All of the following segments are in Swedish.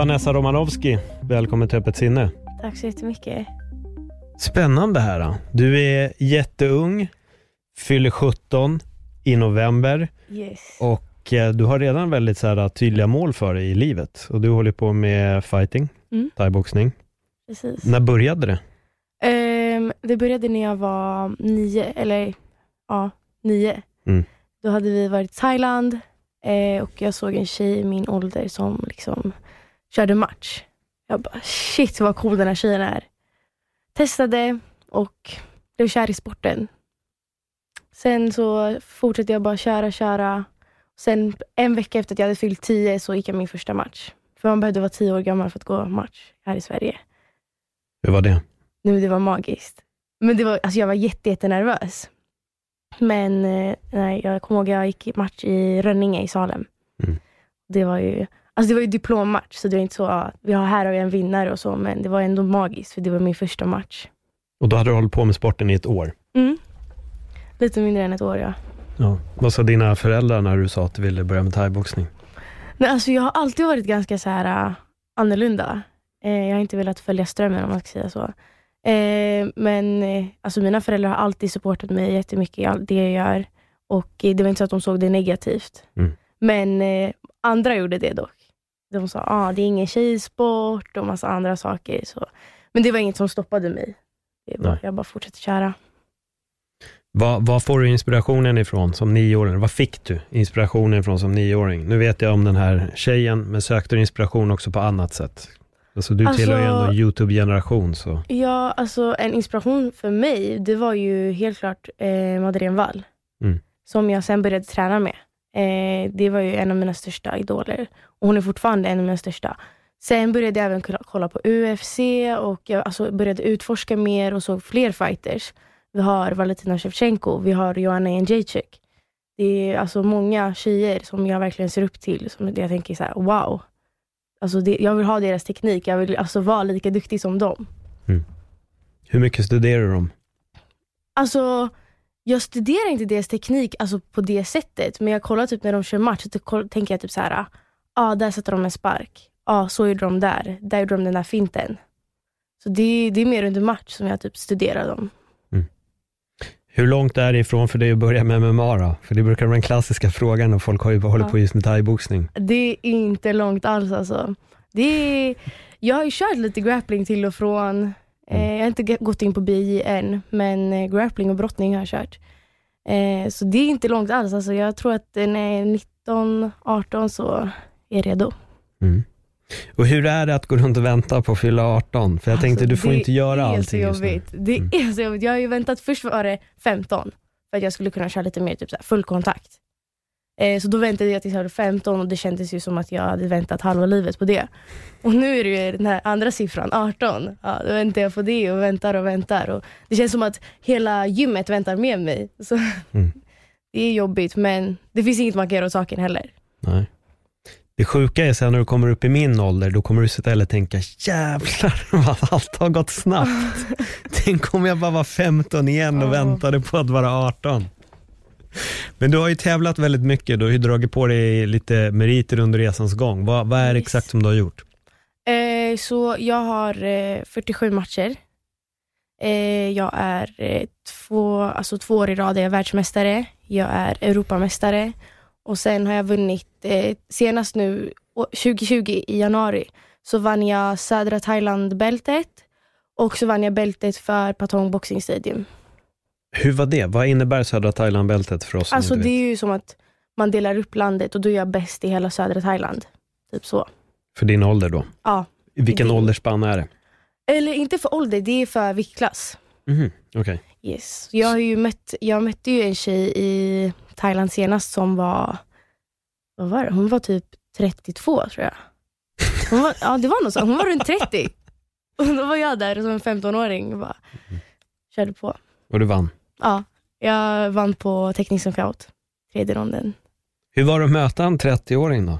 Vanessa Romanowski, välkommen till Öppet sinne. Tack så jättemycket. Spännande här. då. Du är jätteung, fyller 17 i november Yes. och eh, du har redan väldigt så här, tydliga mål för dig i livet. Och du håller på med fighting, Mm. thaiboxning. Precis. När började det? Ehm, det började när jag var nio, eller ja, nio. Mm. Då hade vi varit i Thailand eh, och jag såg en tjej i min ålder som liksom körde match. Jag bara shit vad cool den här tjejen är. Testade och blev kär i sporten. Sen så fortsatte jag bara köra, köra. Sen en vecka efter att jag hade fyllt tio så gick jag min första match. För man behövde vara tio år gammal för att gå match här i Sverige. Hur var det? Nu, det var magiskt. Men det var, alltså jag var jätte, jättenervös. Men eh, nej, jag kommer ihåg jag gick match i Rönninge i Salem. Mm. Det var ju alltså det var ju diplommatch, så det var inte så, ja, vi har här har vi en vinnare och så, men det var ändå magiskt, för det var min första match. Och då hade du hållit på med sporten i ett år. Mm. Lite mindre än ett år, ja. Ja. Vad sa dina föräldrar när du sa att du ville börja med thaiboxning? Nej, alltså jag har alltid varit ganska så här uh, annorlunda. Eh, jag har inte velat följa strömmen om man ska säga så. Eh, men eh, alltså mina föräldrar har alltid supportat mig jättemycket i allt det jag gör. Och eh, det var inte så att de såg det negativt. Mm. Men eh, andra gjorde det dock. De sa att ah, det är ingen tjejsport och massa andra saker. Så. Men det var inget som stoppade mig. Var, jag bara fortsatte köra. Vad, vad får du inspirationen ifrån som nioåring? Vad fick du inspirationen ifrån som nioåring? Nu vet jag om den här tjejen, men sökte du inspiration också på annat sätt? Alltså du Alltså- tillhör ju ändå en YouTube-generation, så Ja, alltså en inspiration för mig, det var ju helt klart eh, Madeleine Wall. Mm. Som jag sen började träna med. Eh, det var ju en av mina största idoler. Och hon är fortfarande en av mina största. Sen började jag även kolla- på UFC och jag alltså, började utforska mer och såg fler fighters. Vi har Valentina Shevchenko, vi har Joanna Jędrzejczyk. Det är alltså många tjejer som jag verkligen ser upp till. Som jag tänker så här: wow. Alltså det, jag vill ha deras teknik, jag vill alltså vara lika duktig som dem. hur mycket studerar dem? Alltså, jag studerar inte deras teknik alltså, på det sättet, men jag kollar typ när de kör match, så tänker jag typ så här, ja ah, där sätter de en spark, ja ah, så gjorde de där, där gjorde de den där finten. Så det, det är mer under match som jag typ studerar dem. Hur långt är det ifrån för dig att börja med MMA då? För det brukar vara den klassiska frågan när folk har ju håller på just med thaiboxning. Det är inte långt alls alltså. Det är, jag har ju kört lite grappling till och från. Eh, jag har inte gått in på BJ än, men eh, grappling och brottning har jag kört. Eh, så det är inte långt alls. Alltså, jag tror att när jag är 19, 18 så är jag redo. Mm. Och hur är det att gå runt och vänta på att fylla 18? För jag tänkte, Alltså, du får inte göra allting just nu. Det Mm. är så jobbigt. Jag har ju väntat, först var det 15, för att jag skulle kunna köra lite mer typ så här, full kontakt. Eh, så då väntade jag tills jag hade 15 och det kändes ju som att jag hade väntat halva livet på det. Och nu är det ju den här andra siffran, 18. Ja, då väntar jag på det och väntar och väntar. Och det känns som att hela gymmet väntar med mig. Så Mm. Det är jobbigt, men det finns inget man kan göra åt saken heller. Nej. Det sjuka är sen när du kommer upp i min ålder, då kommer du istället tänka, jävlar vad allt har gått snabbt. Tänk om jag bara var 15 igen och Ja. väntade på att vara 18. Men du har ju tävlat väldigt mycket, du har ju dragit på dig lite meriter under resans gång. Vad, vad är det exakt som du har gjort? Eh, så jag har eh, 47 matcher. Eh, jag är eh, två, alltså två år i rad är jag världsmästare. Jag är Europamästare. Och sen har jag vunnit, eh, senast nu å- 2020 i januari, så vann jag södra Thailand-bältet och så vann jag bältet för Patong Boxing Stadium. Hur var det? Vad innebär södra Thailand-bältet för oss Alltså det är ju som att man delar upp landet och då är jag bäst i hela södra Thailand. Typ så. För din ålder då? Ja. Vilken Det- åldersspann är det? Eller inte för ålder, det är för viktklass. Mhm, Okej. Yes. Jag, har ju mött, jag mötte ju en tjej i Thailand senast som var, vad var det? Hon var typ 32 tror jag. Hon var, ja det var nog så, hon var runt 30. Och då var jag där som en 15-åring och bara körde på. Och du vann. Ja, jag vann på teknisk knockout, tredje ronden. Hur var det att möta en 30-åring då?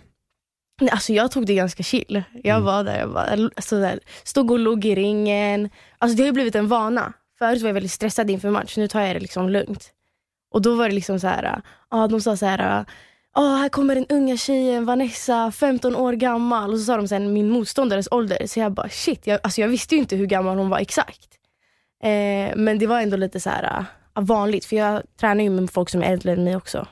Nej, Alltså jag tog det ganska chill. Jag Mm. var där, jag bara, alltså där, stod och låg i ringen. Alltså det har ju blivit en vana. Förut var jag väldigt stressad inför match, nu tar jag det liksom lugnt. Och då var det liksom så här, ja de sa så här, ja här kommer den unga tjejen Vanessa, 15 år gammal. Och så sa de sen min motståndares ålder. Så jag bara shit, jag, alltså jag visste ju inte hur gammal hon var exakt. Eh, men det var ändå lite så här vanligt, för jag tränar ju med folk som är äldre än mig också.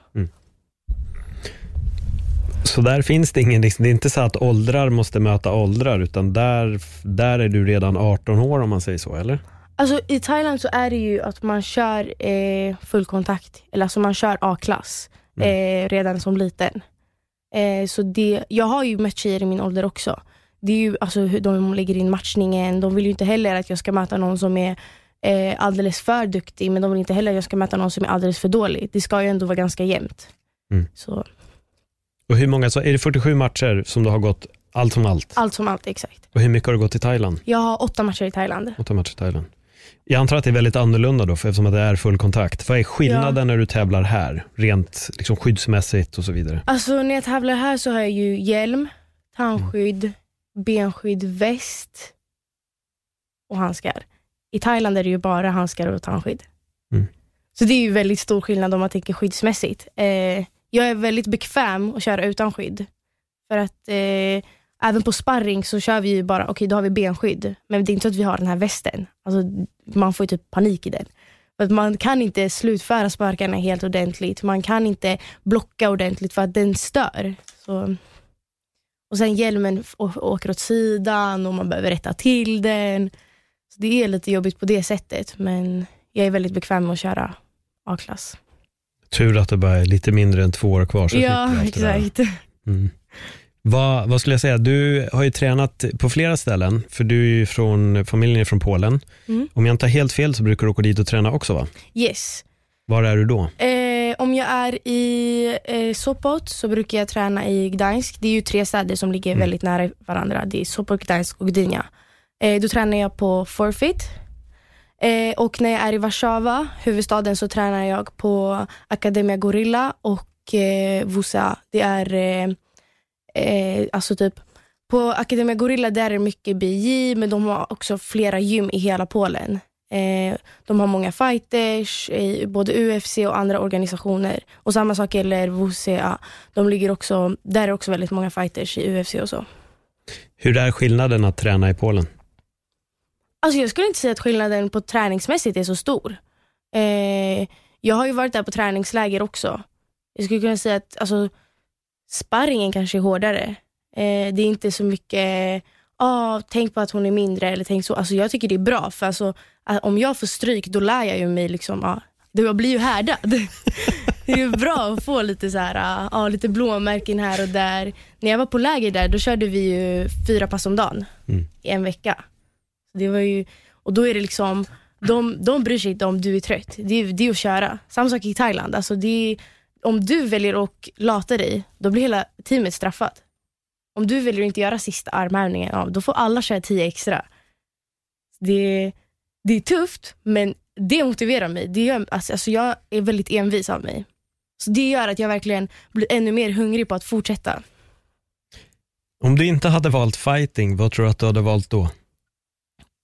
Så där finns det ingen, det är inte så att åldrar måste möta åldrar, utan där, där är du redan 18 år om man säger så, eller? Alltså i Thailand så är det ju att man kör eh, full kontakt, eller alltså man kör A-klass eh, redan som liten. Eh, så det, jag har ju mött tjejer i min ålder också. Det är ju alltså hur de lägger in matchningen, de vill ju inte heller att jag ska möta någon som är eh, alldeles för duktig, men de vill inte heller att jag ska möta någon som är alldeles för dålig. Det ska ju ändå vara ganska jämnt. Mm. Så Och hur många, så är det 47 matcher som du har gått allt som allt? allt som allt, exakt. Och hur mycket har du gått i Thailand? Jag har åtta matcher i Thailand. Åtta matcher i Thailand. Jag antar att det är väldigt annorlunda då, för eftersom att det är full kontakt. Vad är skillnaden Ja. när du tävlar här, rent liksom skyddsmässigt och så vidare? Alltså när jag tävlar här så har jag ju hjälm, tandskydd, benskydd, väst och handskar. I Thailand är det ju bara handskar och tandskydd. Mm. Så det är ju väldigt stor skillnad om man tänker skyddsmässigt. Eh, jag är väldigt bekväm att köra utan skydd. För att eh, även på sparring så kör vi ju bara, okej då har vi benskydd, men det är inte så att vi har den här västen. Alltså, man får ju typ panik i den. För att man kan inte slutföra sparkarna helt ordentligt. Man kan inte blocka ordentligt för att den stör. Så. Och sen hjälmen åker åt sidan och man behöver rätta till den. Så Det är lite jobbigt på det sättet, men jag är väldigt bekväm med att köra A-klass. Tur att det bara är lite mindre än två år kvar. Så Ja, exakt. Mm. Vad, vad skulle jag säga, du har ju tränat på flera ställen, för du är från, familjen är från Polen. Mm. Om jag inte har helt fel så brukar du åka dit och träna också va? Yes. Var är du då? Eh, om jag är i eh, Sopot så brukar jag träna i Gdańsk. Det är ju tre städer som ligger Mm. väldigt nära varandra. Det är Sopot, Gdańsk och Gdynia. Eh, då tränar jag på Forfeit. Eh, och när jag är i Warszawa, huvudstaden, så tränar jag på Academia Gorilla och eh, Wusa. Det är eh, eh, alltså typ på Academia Gorilla där är det mycket BJ, men de har också flera gym i hela Polen. Eh, de har många fighters, i både UFC och andra organisationer. Och samma sak gäller WCA. De ligger också, där är också väldigt många fighters i UFC och så. Hur är skillnaden att träna i Polen? Alltså jag skulle inte säga att skillnaden på träningsmässigt är så stor. Eh, jag har ju varit där på träningsläger också. Jag skulle kunna säga att alltså, sparringen kanske är hårdare. Eh, det är inte så mycket, ah, tänk på att hon är mindre eller tänk så. Alltså, jag tycker det är bra, för alltså, att om jag får stryk då lär jag ju mig liksom, ah, jag blir ju härdad. det är ju bra att få lite, så här, ah, lite blåmärken här och där. När jag var på läger där, då körde vi ju fyra pass om dagen Mm. i en vecka. Så Det var ju, och då är det liksom, de, de bryr sig inte om du är trött. Det är, det är att köra. Samma sak i Thailand. Alltså det om du väljer att lata dig, då blir hela teamet straffat. Om du väljer att inte göra sista armhävningen, då får alla köra 10 extra. Det, det är tufft, men det motiverar mig. Det gör, alltså, alltså jag är väldigt envis av mig. Så Det gör att jag verkligen blir ännu mer hungrig på att fortsätta. Om du inte hade valt fighting, vad tror du att du hade valt då?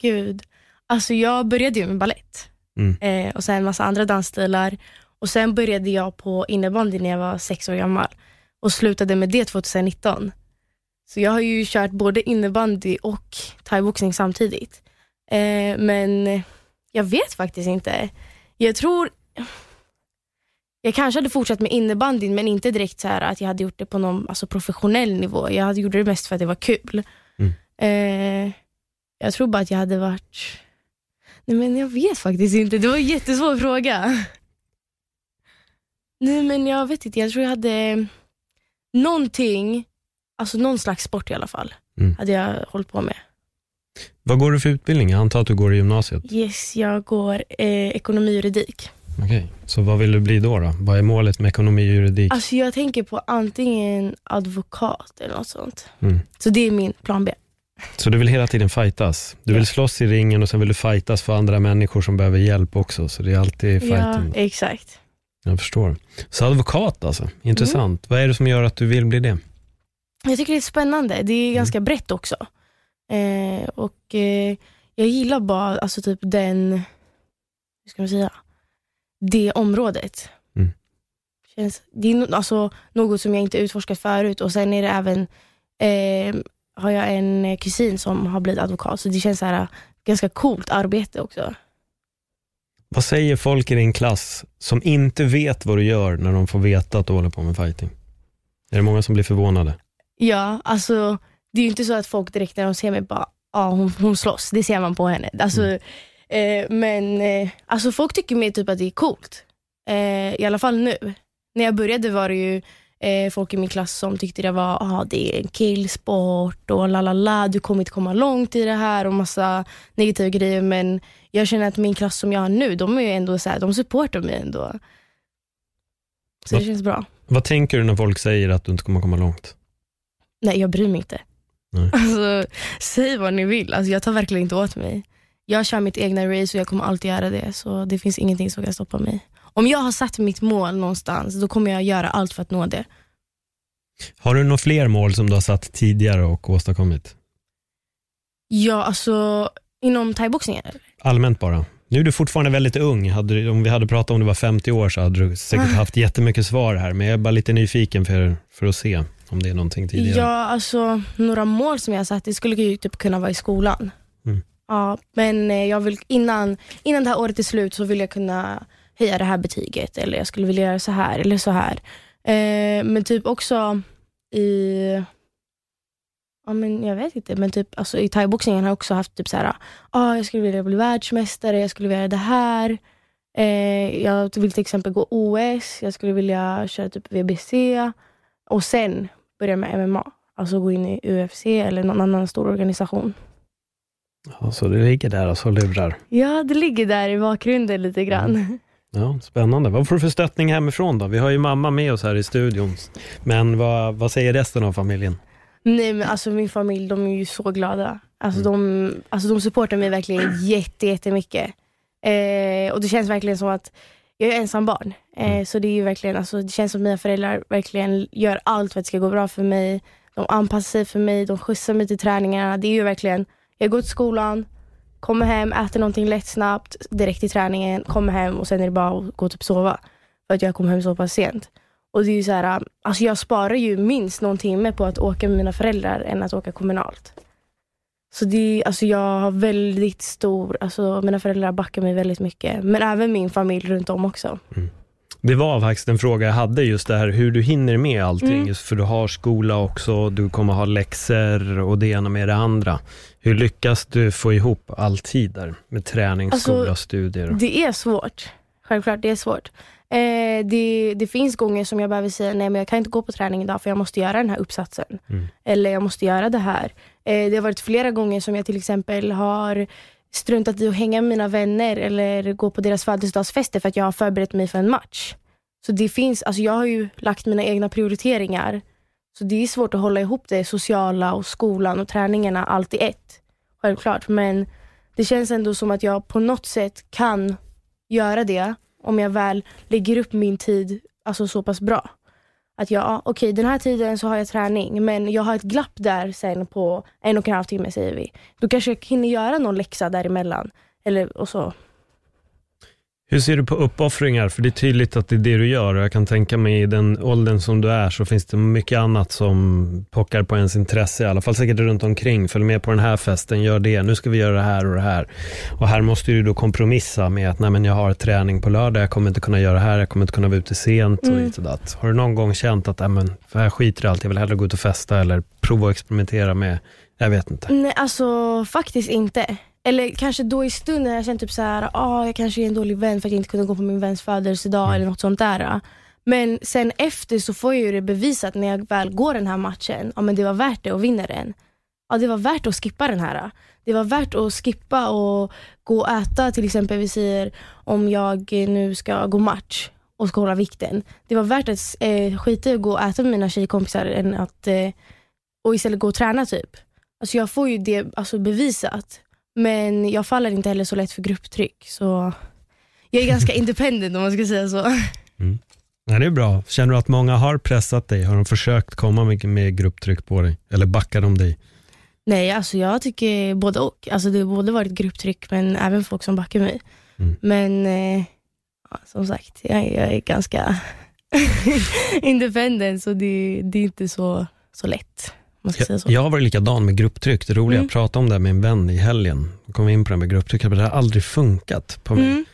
Gud. Alltså jag började ju med ballett Mm. eh, och sen en massa andra dansstilar. Och Sen började jag på innebandy när jag var sex år gammal och slutade med det 2019. Så jag har ju kört både innebandy och thaiboxning samtidigt. Eh, men jag vet faktiskt inte. Jag tror... Jag kanske hade fortsatt med innebandyn men inte direkt så här att jag hade gjort det på någon alltså professionell nivå. Jag hade gjort det mest för att det var kul. Mm. Eh, jag tror bara att jag hade varit... Nej men jag vet faktiskt inte. Det var en jättesvår fråga. Nej men jag vet inte. Jag tror jag hade någonting, alltså någon slags sport i alla fall, Mm. hade jag hållit på med. Vad går du för utbildning? Jag antar att du går i gymnasiet? Yes, jag går eh, ekonomi och juridik. Okej, så vad vill du bli då, då? Vad är målet med ekonomi och juridik? Alltså jag tänker på antingen advokat eller något sånt. Mm. Så det är min plan B. Så du vill hela tiden fightas? Du vill Ja. slåss i ringen och sen vill du fightas för andra människor som behöver hjälp också, så det är alltid Ja, fighten. exakt. Jag förstår. Så advokat alltså, intressant. Vad är det som gör att du vill bli det? Jag tycker det är spännande. Det är ganska brett också. Eh, och eh, Jag gillar bara alltså typ den, hur ska man säga, det området. Mm. Känns, det är alltså något som jag inte utforskat förut och sen är det även, eh, har jag en kusin som har blivit advokat så det känns så här, ganska coolt arbete också. Vad säger folk i din klass som inte vet vad du gör när de får veta att du håller på med fighting? Är det många som blir förvånade? Ja, alltså det är ju inte så att folk direkt när de ser mig bara, ja hon, hon slåss, det ser man på henne. Alltså, eh, men eh, alltså folk tycker mer typ att det är coolt. Eh, I alla fall nu. När jag började var det ju eh, folk i min klass som tyckte det var, ah, det är en killsport och la la la, du kommer inte komma långt i det här och massa negativa grejer. Men jag känner att min klass som jag har nu, de är ändå så här, de supportar mig ändå. Så det Vad- känns bra. Vad tänker du när folk säger att du inte kommer komma långt? Nej, jag bryr mig inte. Nej. Alltså, säg vad ni vill. Alltså, jag tar verkligen inte åt mig. Jag kör mitt egna race och jag kommer alltid göra det. Så det finns ingenting som kan stoppa mig. Om jag har satt mitt mål någonstans, då kommer jag göra allt för att nå det. Har du några fler mål som du har satt tidigare och åstadkommit? Ja, alltså inom thaiboxningen. Allmänt bara. Nu är du fortfarande väldigt ung. Hade, om vi hade pratat om du var 50 år så hade du säkert haft jättemycket svar här. Men jag är bara lite nyfiken för, för att se om det är någonting tidigare. Ja, alltså några mål som jag har satt, det skulle ju typ kunna vara i skolan. Mm. Ja, men eh, jag vill, innan, innan det här året är slut så vill jag kunna höja det här betyget eller jag skulle vilja göra så här eller så här. Eh, men typ också i, ja men jag vet inte, men typ alltså i thaiboxningen har jag också haft typ så här, ah, jag skulle vilja bli världsmästare, jag skulle vilja göra det här. Eh, jag vill till exempel gå OS, jag skulle vilja köra typ VBC och sen börja med MMA. Alltså gå in i UFC eller någon annan stor organisation. Ja, så det ligger där och så lurar. Ja, det ligger där i bakgrunden lite grann. Ja, spännande. Vad får du för stöttning hemifrån då? Vi har ju mamma med oss här i studion. Men vad, vad säger resten av familjen? Nej men alltså min familj, de är ju så glada. Alltså, de, alltså de supportar mig verkligen jätte, jättemycket. Eh, och det känns verkligen som att jag är ensam barn. Eh, Så det är ju verkligen, alltså, det känns som att mina föräldrar verkligen gör allt för att det ska gå bra för mig. De anpassar sig för mig, de skjutsar mig till träningarna. Det är ju verkligen, jag går till skolan, kommer hem, äter någonting lätt snabbt, direkt till träningen, kommer hem och sen är det bara att gå och typ sova. För att jag kom hem så pass sent. Och det är ju så här, alltså jag sparar ju minst någon timme på att åka med mina föräldrar än att åka kommunalt. Så det alltså jag har väldigt stor, alltså mina föräldrar backar mig väldigt mycket. Men även min familj runt om också. Det var faktiskt en fråga jag hade, just det här hur du hinner med allting. Mm. Just för du har skola också, du kommer ha läxor och det ena med det andra. Hur lyckas du få ihop all tid där med träning, Alltså, skola, studier? Det är svårt. Självklart, det är svårt. Eh, det, det finns gånger som jag behöver säga, nej men jag kan inte gå på träning idag för jag måste göra den här uppsatsen. Mm. Eller jag måste göra det här. Eh, det har varit flera gånger som jag till exempel har struntat i att hänga med mina vänner eller gå på deras födelsedagsfester för att jag har förberett mig för en match. Så det finns, alltså jag har ju lagt mina egna prioriteringar. Så det är svårt att hålla ihop det sociala och skolan och träningarna allt i ett. Självklart, men det känns ändå som att jag på något sätt kan göra det om jag väl lägger upp min tid alltså så pass bra. Att jag, ja, okej den här tiden så har jag träning men jag har ett glapp där sen på en och en halv timme säger vi. Då kanske jag hinner göra någon läxa däremellan. Eller och så. Hur ser du på uppoffringar? För det är tydligt att det är det du gör och jag kan tänka mig i den åldern som du är så finns det mycket annat som pockar på ens intresse, i alla fall säkert runt omkring. Följ med på den här festen, gör det, nu ska vi göra det här och det här. Och här måste du då kompromissa med att nej men jag har träning på lördag, jag kommer inte kunna göra det här, jag kommer inte kunna vara ute sent och Mm. och. Har du någon gång känt att nej men, för jag skiter i allt, jag vill hellre gå ut och festa eller prova att experimentera med, jag vet inte. Nej alltså faktiskt inte. Eller kanske då i stunden när jag känner typ så här, ah, jag kanske är en dålig vän för att jag inte kunde gå på min väns födelsedag eller något sånt där. Men sen efter så får jag ju det bevisat när jag väl går den här matchen, ja men det var värt det att vinna den. ja, det var värt att skippa den här. Det var värt att skippa och gå och äta, till exempel vi säger om jag nu ska gå match och ska hålla vikten. Det var värt att eh, skita i att gå och äta med mina tjejkompisar än att, eh, och istället gå och träna typ. Alltså jag får ju det alltså, bevisat, men jag faller inte heller så lätt för grupptryck. Så jag är ganska independent om man ska säga så. Mm. Nej, det är bra. Känner du att många har pressat dig? Har de försökt komma med, med grupptryck på dig? Eller backar de dig? Nej, alltså jag tycker både och. Alltså det har både varit grupptryck men även folk som backar mig. Mm. Men eh, ja, som sagt, jag, jag är ganska independent så det, det är inte så, så lätt. Man ska säga så. Jag, jag har varit likadan med grupptryck. Det roliga, Mm. jag pratade om det med en vän i helgen. Jag kom in på det med grupptryck, det har aldrig funkat på mig. Mm.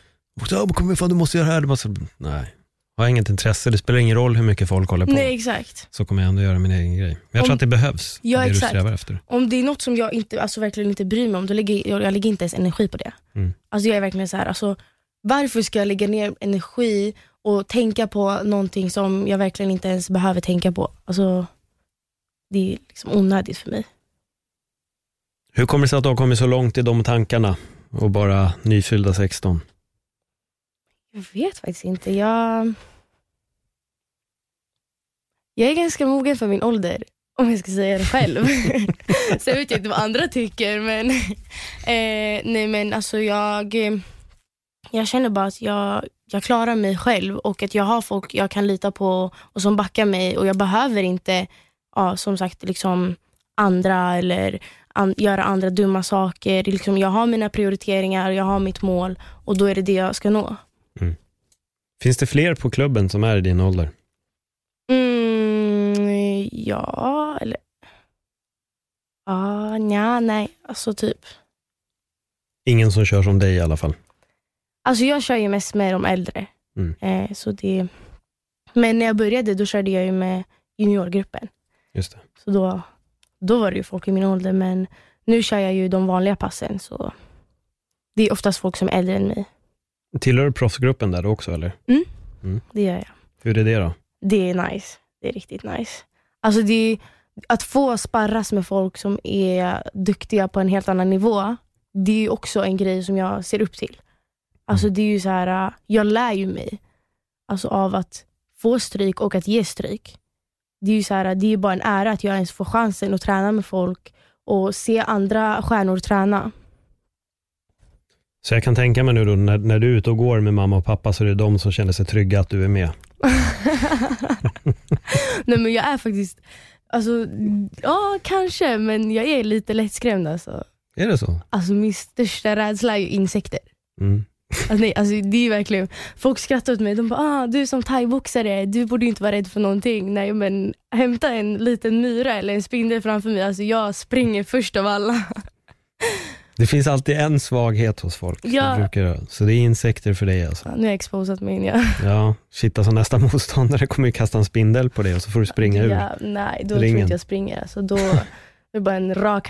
Och så, "Ja, men kom fan, du måste göra det här. Det måste... Nej, jag har inget intresse. Det spelar ingen roll hur mycket folk håller på. Nej, exakt. Så kommer jag ändå göra min egen grej. Men jag tror Om- att det behövs, Ja, det exakt. du strävar efter. Om det är något som jag inte, alltså verkligen inte bryr mig om, då lägger jag, jag lägger inte ens energi på det. Mm. Alltså jag är verkligen så här, alltså, varför ska jag lägga ner energi och tänka på någonting som jag verkligen inte ens behöver tänka på? Alltså, det är liksom onödigt för mig. Hur kommer det sig att du har kommit så långt i de tankarna och bara nyfyllda 16? Jag vet faktiskt inte. Jag, jag är ganska mogen för min ålder, om jag ska säga det själv. Sen vet jag inte vad andra tycker, men, eh, nej, men alltså jag, jag känner bara att jag, jag klarar mig själv och att jag har folk jag kan lita på och som backar mig och jag behöver inte, ja, som sagt, liksom andra eller an, göra andra dumma saker. Liksom, jag har mina prioriteringar, jag har mitt mål och då är det det jag ska nå. Finns det fler på klubben som är i din ålder? Mm, ja, eller... Ja, nja, nej. Alltså typ. Ingen som kör som dig i alla fall. Alltså jag kör ju mest med de äldre. Mm. Eh, så det... Men när jag började då körde jag ju med juniorgruppen. Just det. Så då, då var det ju folk i min ålder. Men nu kör jag ju de vanliga passen. Så det är oftast folk som är äldre än mig. Tillhör du proffsgruppen där också eller? Det gör jag. Hur är det då? Det är nice. Det är riktigt nice. Alltså det är, att få sparras med folk som är duktiga på en helt annan nivå, det är också en grej som jag ser upp till. Alltså det är ju så här, jag lär ju mig alltså av att få stryk och att ge stryk. Det är ju så här, det är bara en ära att jag ens får chansen att träna med folk och se andra stjärnor träna. Så jag kan tänka mig nu då, när, när du är ute och går med mamma och pappa så är det de som känner sig trygga att du är med. Nej men jag är faktiskt, alltså, ja kanske, men jag är lite lättskrämd alltså. Är det så? Alltså min största rädsla är ju insekter. Mm. Alltså, nej, alltså, det är verkligen, folk skrattar åt mig, de bara ah, du som thaiboxare, du borde inte vara rädd för någonting. Nej men hämta en liten myra eller en spindel framför mig, alltså jag springer först av alla. Det finns alltid en svaghet hos folk. Ja. Brukar, det- så det är insekter för dig alltså. Ja, nu har jag exposat igen. Ja. Ja, shit alltså nästa motståndare kommer ju kasta en spindel på dig och så får du springa ur. Ja, nej, då tror Ringen. jag inte jag springer. Alltså, då det är bara en rak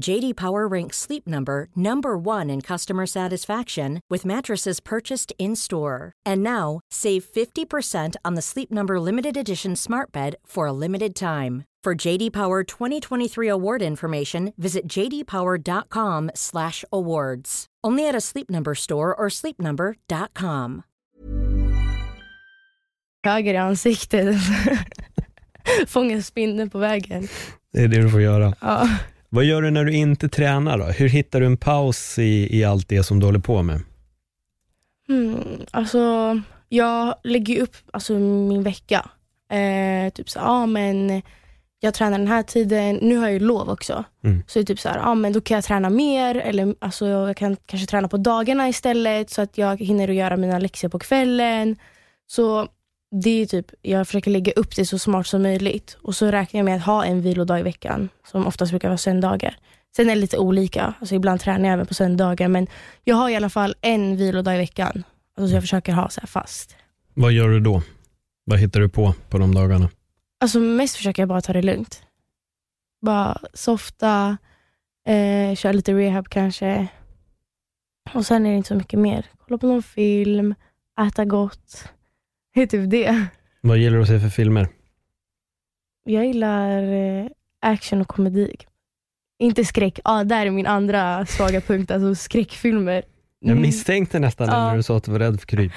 JD Power ranks Sleep Number number 1 in customer satisfaction with mattresses purchased in-store. And now, save 50% on the Sleep Number limited edition Smart Bed for a limited time. For JD Power 2023 award information, visit jdpower.com/awards. Only at a Sleep Number store or sleepnumber.com. höger i ansiktet. Fånga spindeln på vägen. Det är det du får göra. Ja. Vad gör du när du inte tränar då? Hur hittar du en paus i, i allt det som du håller på med? Hmm, alltså, jag lägger upp alltså, min vecka. Eh, typ så, ja men jag tränar den här tiden, nu har jag ju lov också. Mm. Så det är typ så här, ja men då kan jag träna mer eller alltså, jag kan kanske träna på dagarna istället så att jag hinner att göra mina läxor på kvällen. Så det är typ, jag försöker lägga upp det så smart som möjligt och så räknar jag med att ha en vilodag i veckan som oftast brukar vara söndagar. Sen är det lite olika, alltså ibland tränar jag även på söndagar men jag har i alla fall en vilodag i veckan. Alltså, så jag försöker ha så fast. Vad gör du då? Vad hittar du på på de dagarna? Alltså mest försöker jag bara ta det lugnt. Bara softa, eh, köra lite rehab kanske. Och sen är det inte så mycket mer. Kolla på någon film, äta gott. Det är typ det. Vad gillar du att se för filmer? Jag gillar eh, action och komedi. Inte skräck. Ja, där är min andra svaga punkt. Alltså skräckfilmer. Jag Mm. misstänkte nästan Ja. när du sa att du var rädd för kryp.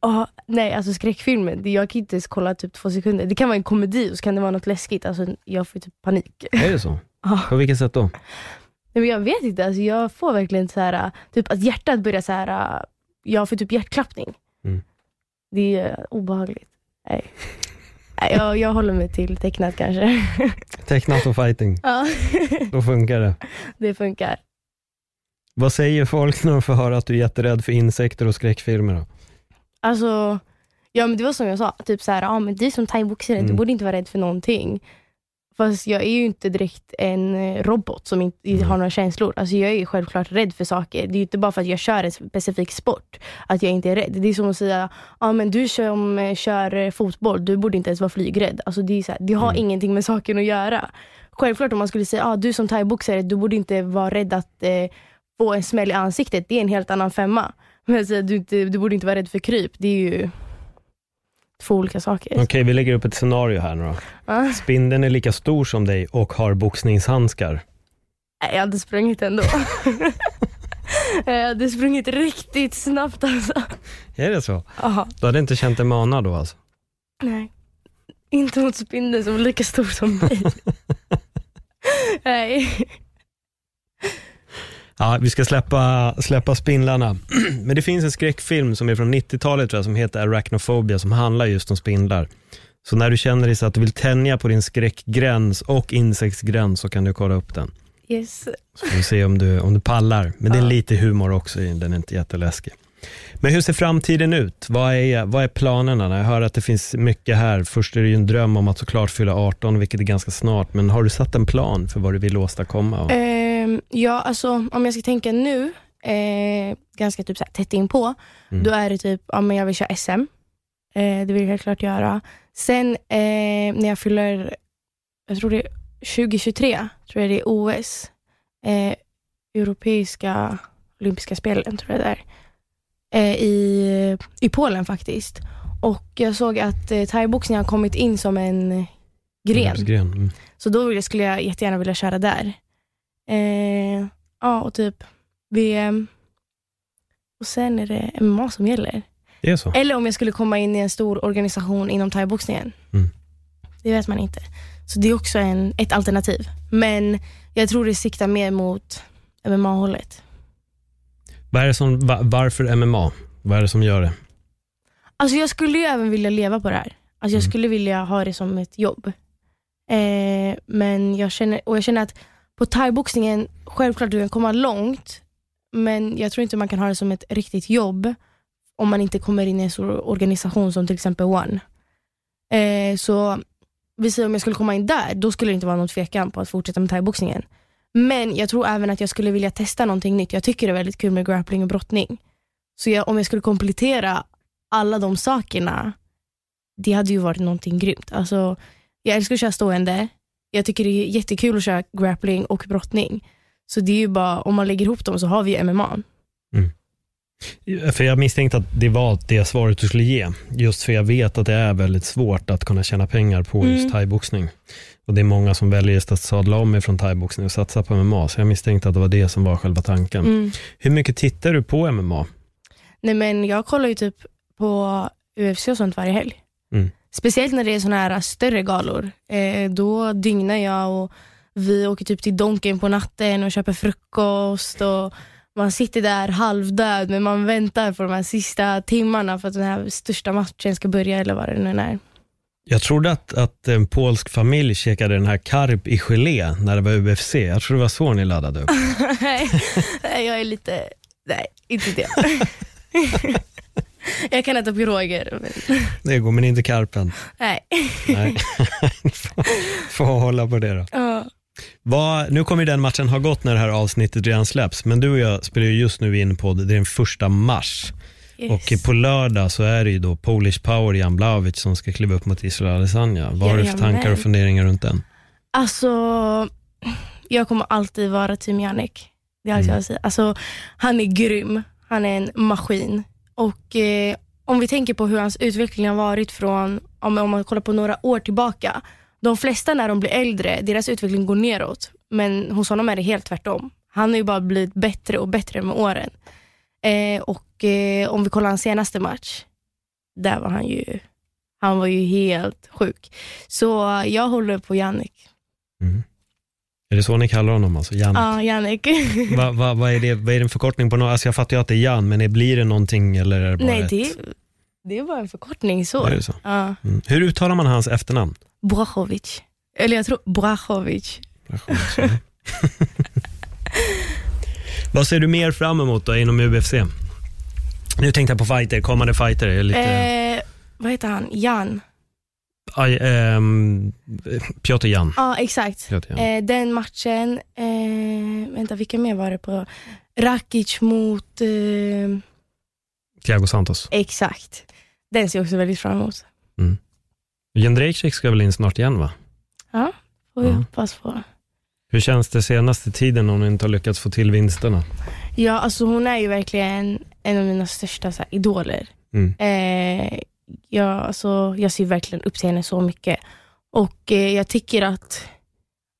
Ja, nej, alltså skräckfilmer, jag kan inte ens kolla typ två sekunder. Det kan vara en komedi och så kan det vara något läskigt. Alltså, jag får typ panik. Är det så? Ja. På vilket sätt då? Nej, men jag vet inte, alltså, jag får verkligen så här, typ att hjärtat börjar så här. jag får typ hjärtklappning. Mm. Det är obehagligt. Nej. Nej, jag, jag håller mig till tecknat kanske. Tecknat och fighting, ja, då funkar det. det funkar. Vad säger folk när de får höra att du är jätterädd för insekter och skräckfilmer? Då? Alltså, ja men det var som jag sa, typ så här, ja, men du är som thaiboxare, Mm. du borde inte vara rädd för någonting. Fast jag är ju inte direkt en eh, robot som inte Mm. har några känslor. Alltså jag är ju självklart rädd för saker. Det är ju inte bara för att jag kör en specifik sport, att jag inte är rädd. Det är som att säga, ja men du som eh, kör eh, fotboll, du borde inte ens vara flygrädd. Alltså det, är så här, det har Mm. ingenting med saken att göra. Självklart om man skulle säga, ah, du som thaiboxare, du borde inte vara rädd att eh, få en smäll i ansiktet. Det är en helt annan femma. Men säga, du, inte, du borde inte vara rädd för kryp. Det är ju två olika saker. Okej, vi lägger upp ett scenario här nu då. Ja. Spindeln är lika stor som dig och har boxningshandskar. Nej, jag hade sprungit ändå. jag hade sprungit riktigt snabbt alltså. Är det så? Aha. Du hade inte känt dig manad då alltså? Nej. Inte mot spindeln som är lika stor som mig. Nej. Ja, vi ska släppa, släppa spindlarna. Men det finns en skräckfilm som är från 90-talet tror jag, som heter Arachnophobia, som handlar just om spindlar. Så när du känner dig så att du vill tänja på din skräckgräns och insektsgräns så kan du kolla upp den. Yes. Så får vi se om du, om du pallar. Men det är lite humor också, den är inte jätteläskig. Men hur ser framtiden ut? Vad är, vad är planerna? Jag hör att det finns mycket här. Först är det ju en dröm om att såklart fylla 18, vilket är ganska snart. Men har du satt en plan för vad du vill åstadkomma? Ehm, ja, alltså om jag ska tänka nu, eh, ganska typ så här, tätt in på, Mm. då är det typ, ja men jag vill köra SM. Eh, det vill jag helt klart göra. Sen eh, när jag fyller, jag tror det är 2023, tror jag det är OS. Eh, Europeiska olympiska spelen, tror jag det är. Eh, i, I Polen faktiskt. Och jag såg att eh, thaiboxning har kommit in som en gren. Gren. Mm. Så då skulle jag jättegärna vilja köra där. Eh, ja, och typ VM. Och sen är det MMA som gäller. Det är så? Eller om jag skulle komma in i en stor organisation inom thaiboxningen. Mm. Det vet man inte. Så det är också en, ett alternativ. Men jag tror det siktar mer mot MMA-hållet. Vad är det som, va, varför MMA? Vad är det som gör det? Alltså jag skulle ju även vilja leva på det här. Alltså jag Mm. skulle vilja ha det som ett jobb. Eh, men jag känner, och jag känner att på thaiboxningen, självklart du kan komma långt, men jag tror inte man kan ha det som ett riktigt jobb om man inte kommer in i en stor organisation som till exempel One. Eh, så vi säger om jag skulle komma in där, då skulle det inte vara någon tvekan på att fortsätta med thaiboxningen. Men jag tror även att jag skulle vilja testa någonting nytt. Jag tycker det är väldigt kul med grappling och brottning. Så jag, om jag skulle komplettera alla de sakerna, det hade ju varit någonting grymt. Alltså, jag älskar att köra stående. Jag tycker det är jättekul att köra grappling och brottning. Så det är ju bara, om man lägger ihop dem så har vi ju MMA. För jag misstänkte att det var det svaret du skulle ge. Just för jag vet att det är väldigt svårt att kunna tjäna pengar på just Mm. thaiboxning. Och det är många som väljer just att sadla om ifrån thaiboxning och satsa på MMA. Så jag misstänkte att det var det som var själva tanken. Mm. Hur mycket tittar du på MMA? Nej men jag kollar ju typ på UFC och sånt varje helg. Mm. Speciellt när det är såna här större galor. Eh, då dygnar jag och vi åker typ till Donken på natten och köper frukost och man sitter där halvdöd men man väntar på de här sista timmarna för att den här största matchen ska börja eller vad det nu är. Jag trodde att, att en polsk familj käkade den här karp i gelé när det var UFC. Jag tror det var så ni laddade upp. nej, jag är lite, nej, inte det. jag kan äta piroger. Men, Det går, men inte karpen. nej. Nej. får, hålla på det då. Ja. Vad, nu kommer den matchen ha gått när det här avsnittet redan släpps, men du och jag spelar ju just nu in på det, det är den första mars. Yes. Och på lördag så är det ju då Polish Power Jan Blaovic som ska kliva upp mot Israel Adesanya. Vad har du för tankar och funderingar runt den? Alltså, jag kommer alltid vara team Jannik. Det är allt Mm. jag säger. Alltså, han är grym. Han är en maskin. Och eh, om vi tänker på hur hans utveckling har varit från, om, om man kollar på några år tillbaka. De flesta när de blir äldre, deras utveckling går neråt. Men hos honom är det helt tvärtom. Han har ju bara blivit bättre och bättre med åren. Eh, och eh, om vi kollar hans senaste match, där var han ju, han var ju helt sjuk. Så jag håller på Jannik. Mm. Är det så ni kallar honom alltså? Jan? Ja, Jannik. Va, va, vad, är det, vad är det en förkortning på något? Alltså jag fattar ju att det är Jan, men är- blir det någonting eller är det bara Nej, ett? det, det är bara en förkortning så. Är det så? Ja. Mm. Hur uttalar man hans efternamn? Brachovic. Eller jag tror Brachovic. Vad ser du mer fram emot då inom UFC? Nu tänkte jag på fighter, kommande fighter. Lite, Eh, vad heter han? Jan. aj, ehm, Piotr Jan. Ja, exakt. Piotr Jan. Eh, den matchen, eh, vänta vilka mer var det på? Rakic mot, eh, Thiago Santos. exakt. Den ser jag också väldigt fram emot. Jędrzejczyk ska väl in snart igen va? Ja, får vi Ja. hoppas på. Hur känns det senaste tiden om ni inte har lyckats få till vinsterna? Ja, alltså hon är ju verkligen en av mina största så här, idoler. Mm. Eh, jag, alltså, jag ser verkligen upp till henne så mycket. Och eh, jag tycker att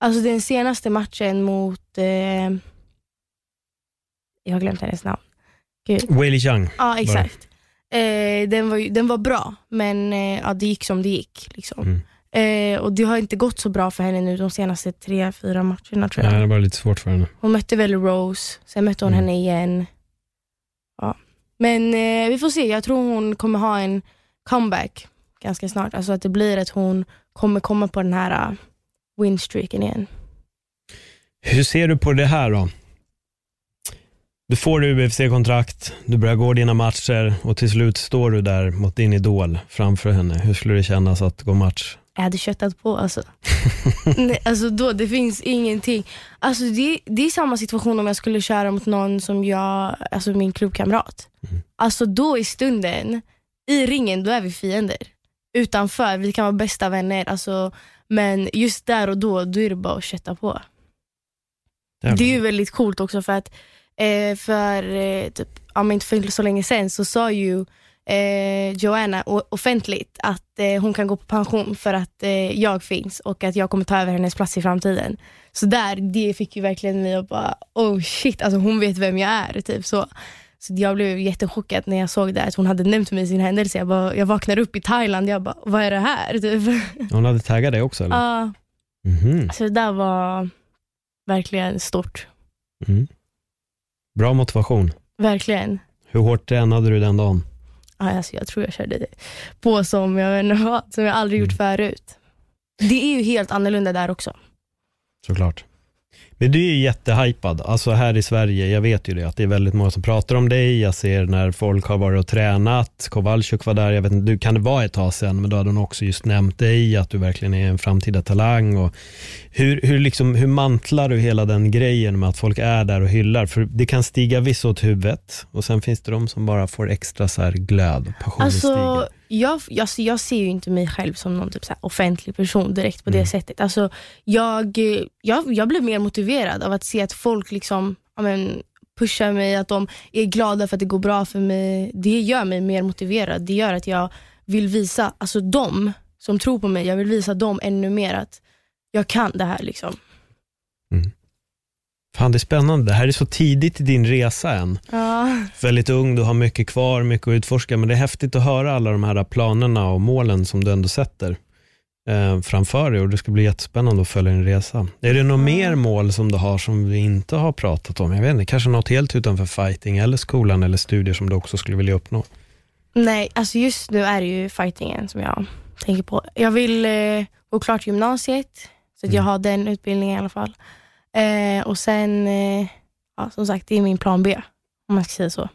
alltså, den senaste matchen mot, eh, jag har glömt hennes namn. Gud. Weili Zhang. Ja, exakt. Eh, den, var, den var bra, men eh, ja, det gick som det gick. Liksom. Mm. Eh, och Det har inte gått så bra för henne nu de senaste tre, fyra matcherna tror jag. Nej, det var lite svårt för henne. Hon mötte väl Rose, sen mötte hon Mm. henne igen. Ja. Men eh, vi får se, jag tror hon kommer ha en comeback ganska snart. Alltså att det blir att hon kommer komma på den här uh, winstreaken igen. Hur ser du på det här då? Du får UFC-kontrakt, du börjar gå dina matcher och till slut står du där mot din idol framför henne. Hur skulle det kännas att gå match? Jag hade köttat på alltså. Nej, alltså då, det finns ingenting. Alltså det, det är samma situation om jag skulle köra mot någon som jag, alltså min klubbkamrat. Mm. Alltså då i stunden, i ringen, då är vi fiender. Utanför, vi kan vara bästa vänner. Alltså, men just där och då, då är det bara att kötta på. Jävlar. Det är ju väldigt coolt också för att eh, för eh, typ, ja, men inte för så länge sedan så sa ju eh, Joanna offentligt att eh, hon kan gå på pension för att eh, jag finns och att jag kommer ta över hennes plats i framtiden. Så där, det fick ju verkligen mig att bara, oh shit, alltså hon vet vem jag är. Typ så. Så jag blev jättechockad när jag såg det, att hon hade nämnt mig i sin händelse. Jag, bara, jag vaknade upp i Thailand, jag bara, vad är det här? Typ. Hon hade taggat dig också? Ja, Mhm. så det där var verkligen stort. Mm. Bra motivation. Verkligen. Hur hårt tränade du den dagen? Alltså jag tror jag körde det på som jag, vet inte vad, som jag aldrig gjort Mm. förut. Det är ju helt annorlunda där också. Såklart. Men du är ju jättehypad, alltså här i Sverige, jag vet ju det, att det är väldigt många som pratar om dig, jag ser när folk har varit och tränat, Kowalczyk var där, jag vet inte, du kan det vara ett tag sedan, men då hade hon också just nämnt dig, att du verkligen är en framtida talang och hur, hur, liksom, hur mantlar du hela den grejen med att folk är där och hyllar? För det kan stiga vissa åt huvudet och sen finns det de som bara får extra så här glöd, passionen Alltså, stiger. jag, jag, jag ser ju inte mig själv som någon typ så offentlig person direkt på Mm. det sättet. Alltså, jag, jag, jag blev mer motiverad av att se att folk liksom, ja, men, pushar mig, att de är glada för att det går bra för mig. Det gör mig mer motiverad. Det gör att jag vill visa, alltså de som tror på mig, jag vill visa dem ännu mer att jag kan det här. Liksom. Fan det är spännande, det här är så tidigt i din resa än. Ja. väldigt ung, du har mycket kvar, mycket att utforska, men det är häftigt att höra alla de här planerna och målen som du ändå sätter eh, framför dig och det ska bli jättespännande att följa din resa. Är det något mer mål som du har som vi inte har pratat om? Jag vet inte, kanske något helt utanför fighting eller skolan eller studier som du också skulle vilja uppnå? Nej, alltså just nu är det ju fightingen som jag tänker på. Jag vill eh, gå klart gymnasiet, så att jag Mm. har den utbildningen i alla fall. Eh, och sen, eh, ja, som sagt, det är min plan B, om man ska säga så.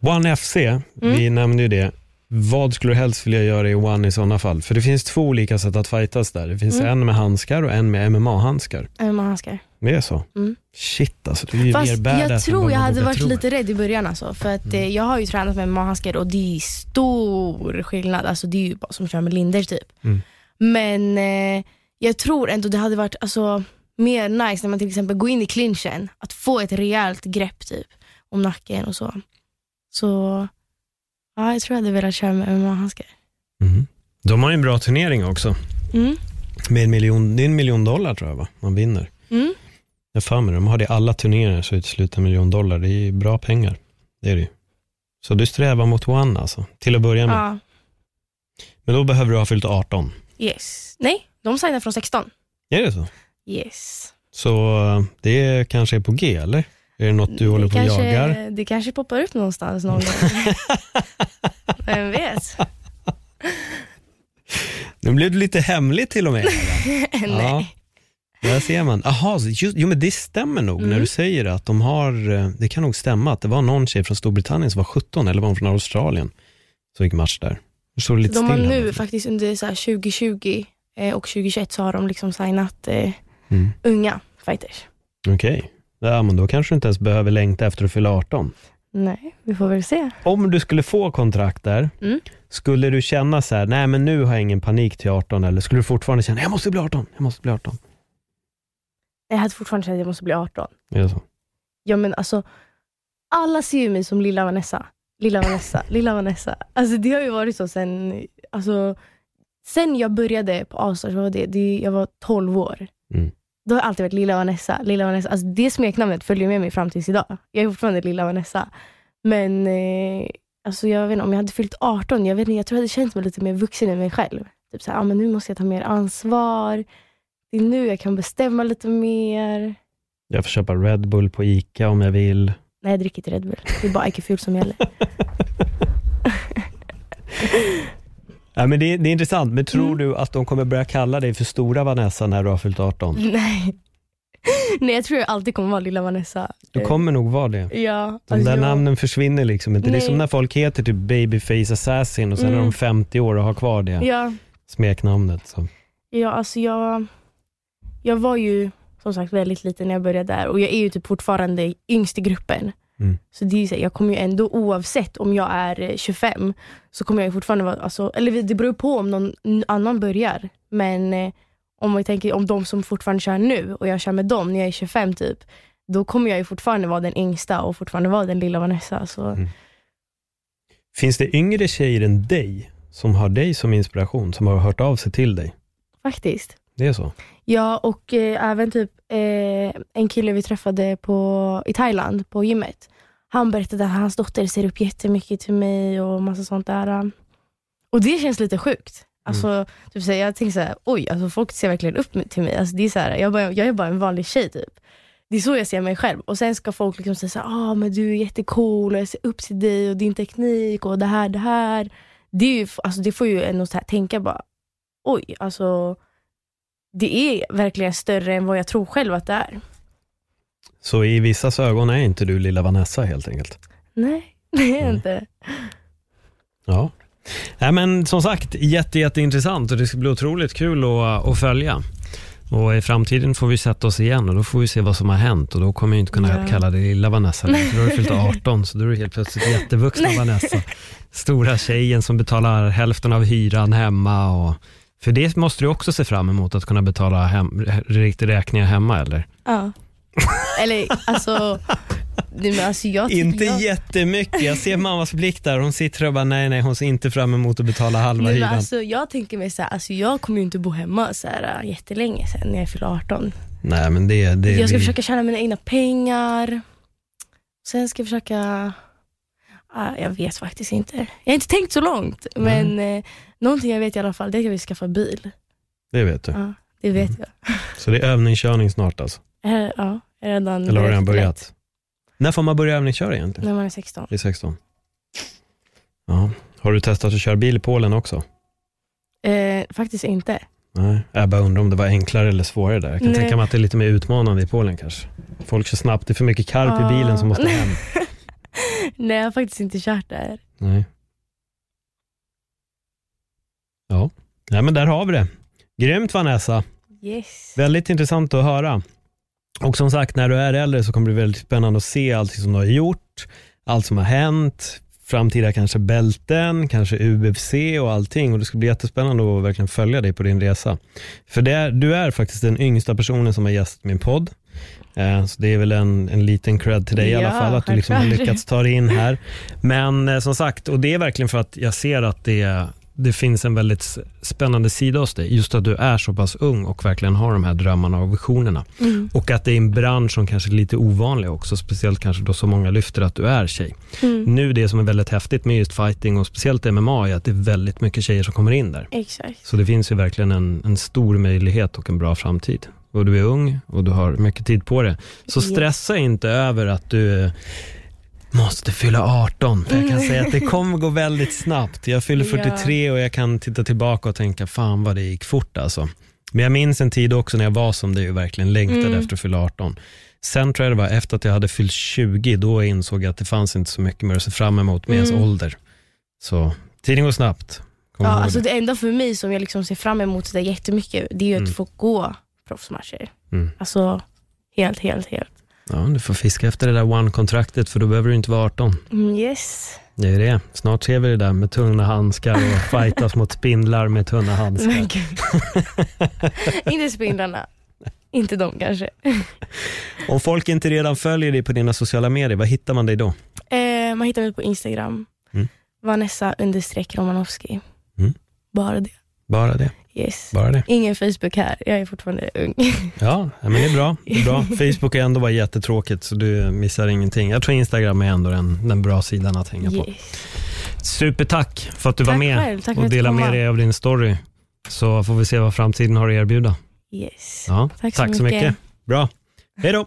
One FC, vi nämnde ju det. Vad skulle du helst vilja göra i One i sådana fall? För det finns två olika sätt att fightas där. Det finns Mm. en med handskar och en med MMA-handskar. MMA-handskar. Det är så? Mm. Shit alltså, du är ju Fast mer badass jag tror jag hade varit tro. lite rädd i början alltså, för att Mm. eh, jag har ju tränat med MMA-handskar och det är stor skillnad. Alltså, det är ju bara som att köra med linder typ. Mm. Men eh, jag tror ändå det hade varit alltså, mer nice när man till exempel går in i clinchen, att få ett rejält grepp typ om nacken och så. Så ja, jag tror jag hade velat köra med MMA-handskar. Mhm. De har ju en bra turnering också. Mm. Med en miljon, det är en miljon dollar tror jag va? man vinner. Mm. Jag mig det. de har det i alla turneringar så slut en miljon dollar. Det är ju bra pengar. Det är det ju. Så du strävar mot one alltså, till att börja med. Ja, Men då behöver du ha fyllt 18. yes. Nej, de signar från 16. Är det så? Yes. Så eh, det kanske är på G eller? Är det något du håller på och kanske, jagar? Det kanske poppar upp någonstans någon gång. Vem vet? Nu blev det lite hemligt till och med. Nej. Där ser man. Jaha, just, jo men det stämmer nog Mm. när du säger att de har, eh, det kan nog stämma att det var någon tjej från Storbritannien som var 17 eller var hon från Australien som gick match där. Står lite De har här nu bara. faktiskt under så här 2020 eh, och 2021 så har de liksom signat eh, Mm. unga fighters. Okej, ja, men då kanske du inte ens behöver längta efter att fylla 18. Nej, vi får väl se. Om du skulle få kontrakt där, Mm. skulle du känna så här, nej men nu har jag ingen panik till 18 eller skulle du fortfarande känna, jag måste bli 18, jag måste bli 18? Jag hade fortfarande sagt att jag måste bli 18. Är det så? Ja men alltså, alla ser ju mig som lilla Vanessa. Lilla Vanessa, lilla Vanessa. Alltså det har ju varit så sen, alltså, sen jag började på Allstars, vad var det? det? Jag var 12 år. Mm. Då har alltid varit lilla Vanessa. Lilla Vanessa. Alltså det smeknamnet följer med mig fram tills idag. Jag är fortfarande lilla Vanessa. Men eh, alltså jag vet inte, om jag hade fyllt 18, jag, vet inte, jag tror jag hade känt mig lite mer vuxen i mig själv. Typ såhär, ah, men nu måste jag ta mer ansvar. Det är nu jag kan bestämma lite mer. Jag får köpa Red Bull på ICA om jag vill. Nej, jag dricker inte Red Bull. Det är bara IQ Fuel som gäller. Ja, men det, det är intressant, men tror Mm. du att de kommer börja kalla dig för stora Vanessa när du har fyllt 18? Nej. Nej, jag tror jag alltid kommer vara lilla Vanessa. Du kommer nog vara det. Ja. De alltså där jag- namnen försvinner liksom inte. Det är som när folk heter typ Babyface Assassin och sen är Mm. de 50 år och har kvar det Ja, smeknamnet. Så. ja, alltså jag, jag var ju som sagt väldigt liten när jag började där och jag är ju typ fortfarande yngst i gruppen. Mm. Så det är så, här, jag kommer ju ändå oavsett om jag är eh, 25 så kommer jag fortfarande vara, alltså, eller det beror på om någon annan börjar. Men eh, om man tänker om de som fortfarande kör nu och jag kör med dem när jag är 25 typ, då kommer jag ju fortfarande vara den yngsta och fortfarande vara den lilla Vanessa. Så. Mm. Finns det yngre tjejer än dig som har dig som inspiration, som har hört av sig till dig? Faktiskt. Det är så? Ja, och eh, även typ eh, en kille vi träffade på, i Thailand på gymmet. Han berättade att hans dotter ser upp jättemycket till mig och massa sånt där. Och det känns lite sjukt. Alltså, typ så här, jag tänker så här, oj, alltså, folk ser verkligen upp till mig. Alltså, det är så här, jag, bara, jag är bara en vanlig tjej typ. Det är så jag ser mig själv. Och sen ska folk liksom säga så här, ah, men du är jättecool och jag ser upp till dig och din teknik och det här, det här. Det, är ju, alltså, det får ju en att tänka bara, oj, alltså det är verkligen större än vad jag tror själv att det är. Så i vissas ögon är inte du lilla Vanessa helt enkelt? Nej, det är jag Mm. inte. Ja. Nej, men som sagt, jätte, jätteintressant och det ska bli otroligt kul att, att följa. Och i framtiden får vi sätta oss igen och då får vi se vad som har hänt och då kommer jag inte kunna Ja. kalla dig lilla Vanessa längre, för då har du fyllt 18 så då är du helt plötsligt jättevuxna Vanessa. Stora tjejen som betalar hälften av hyran hemma och för det måste du också se fram emot, att kunna betala hem, räkningar hemma eller? Ja. Eller alltså, nej, men alltså jag tycker Inte jag, jättemycket, jag ser mammas blick där, hon sitter och bara nej nej, hon ser inte fram emot att betala halva nej, men hyran. alltså, jag tänker mig så här, alltså, jag kommer ju inte bo hemma så här, äh, jättelänge sen när jag fyller 18. Nej men det, det Jag ska vi- försöka tjäna mina egna pengar. Sen ska jag försöka, ah, jag vet faktiskt inte. Jag har inte tänkt så långt, men eh, någonting jag vet i alla fall, det är att jag vill skaffa bil. Det vet du. Ja, det vet Mm. jag. Så det är övningskörning snart alltså? Eh, Ja, redan Eller har du redan börjat? När får man börja övningsköra egentligen? När man är 16. Vid 16? Ja. Har du testat att köra bil i Polen också? Eh, faktiskt inte. Nej, jag bara undrar om det var enklare eller svårare där. Jag kan Nej. tänka mig att det är lite mer utmanande i Polen kanske. Folk kör snabbt, det är för mycket karp Ja. i bilen som måste hem. Nej, jag har faktiskt inte kört där. Nej. Ja, Nej, men där har vi det. Grymt Vanessa. Yes. Väldigt intressant att höra. Och som sagt, när du är äldre så kommer det bli väldigt spännande att se allt som du har gjort, allt som har hänt, framtida kanske bälten, kanske UFC och allting. Och Det ska bli jättespännande att verkligen följa dig på din resa. För det är, du är faktiskt den yngsta personen som har gästat min podd. Eh, Så det är väl en, en liten cred till dig i alla Ja, fall, att du liksom har lyckats ta dig in här. Men eh, som sagt, och det är verkligen för att jag ser att det, det finns en väldigt spännande sida hos dig. Just att du är så pass ung och verkligen har de här drömmarna och visionerna. Mm. Och att det är en bransch som kanske är lite ovanlig också, speciellt kanske då så många lyfter att du är tjej. Mm. Nu det som är väldigt häftigt med just fighting och speciellt MMA är att det är väldigt mycket tjejer som kommer in där. Exakt. Så det finns ju verkligen en, en stor möjlighet och en bra framtid. Och du är ung och du har mycket tid på det. Så stressa inte över att du måste fylla 18. För jag kan säga att det kommer gå väldigt snabbt. Jag fyller Ja. 43 och jag kan titta tillbaka och tänka, fan vad det gick fort alltså. Men jag minns en tid också när jag var som dig och verkligen längtade Mm. efter att fylla 18. Sen tror jag det var efter att jag hade fyllt 20, då insåg jag att det fanns inte så mycket mer att se fram emot med ens Mm. ålder. Så tiden går snabbt. Kom Ja, alltså det. det enda för mig som jag liksom ser fram emot där jättemycket, det är ju Mm. att få gå proffsmatcher. Mm. Alltså helt, helt, helt. Ja, du får fiska efter det där one-kontraktet för då behöver du inte vara 18. Mm, yes. Det är det. Snart ser vi det där med tunna handskar och fightas mot spindlar med tunna handskar. inte spindlarna. Inte de kanske. Om folk inte redan följer dig på dina sociala medier, vad hittar man dig då? Eh, man hittar mig på Instagram. Mm. Vanessa understreck Romanowski. Mm. Bara det. Bara det. Yes. Bara det. Ingen Facebook här, jag är fortfarande ung. Ja, men det är bra. Det är bra. Facebook är ändå bara jättetråkigt så du missar ingenting. Jag tror Instagram är ändå den, den bra sidan att hänga på. Yes. Supertack för att du var Tack med själv, och delade med dig av din story. Så får vi se vad framtiden har att erbjuda. Yes. Ja, Tack så tack så mycket. mycket. Bra. Hej då.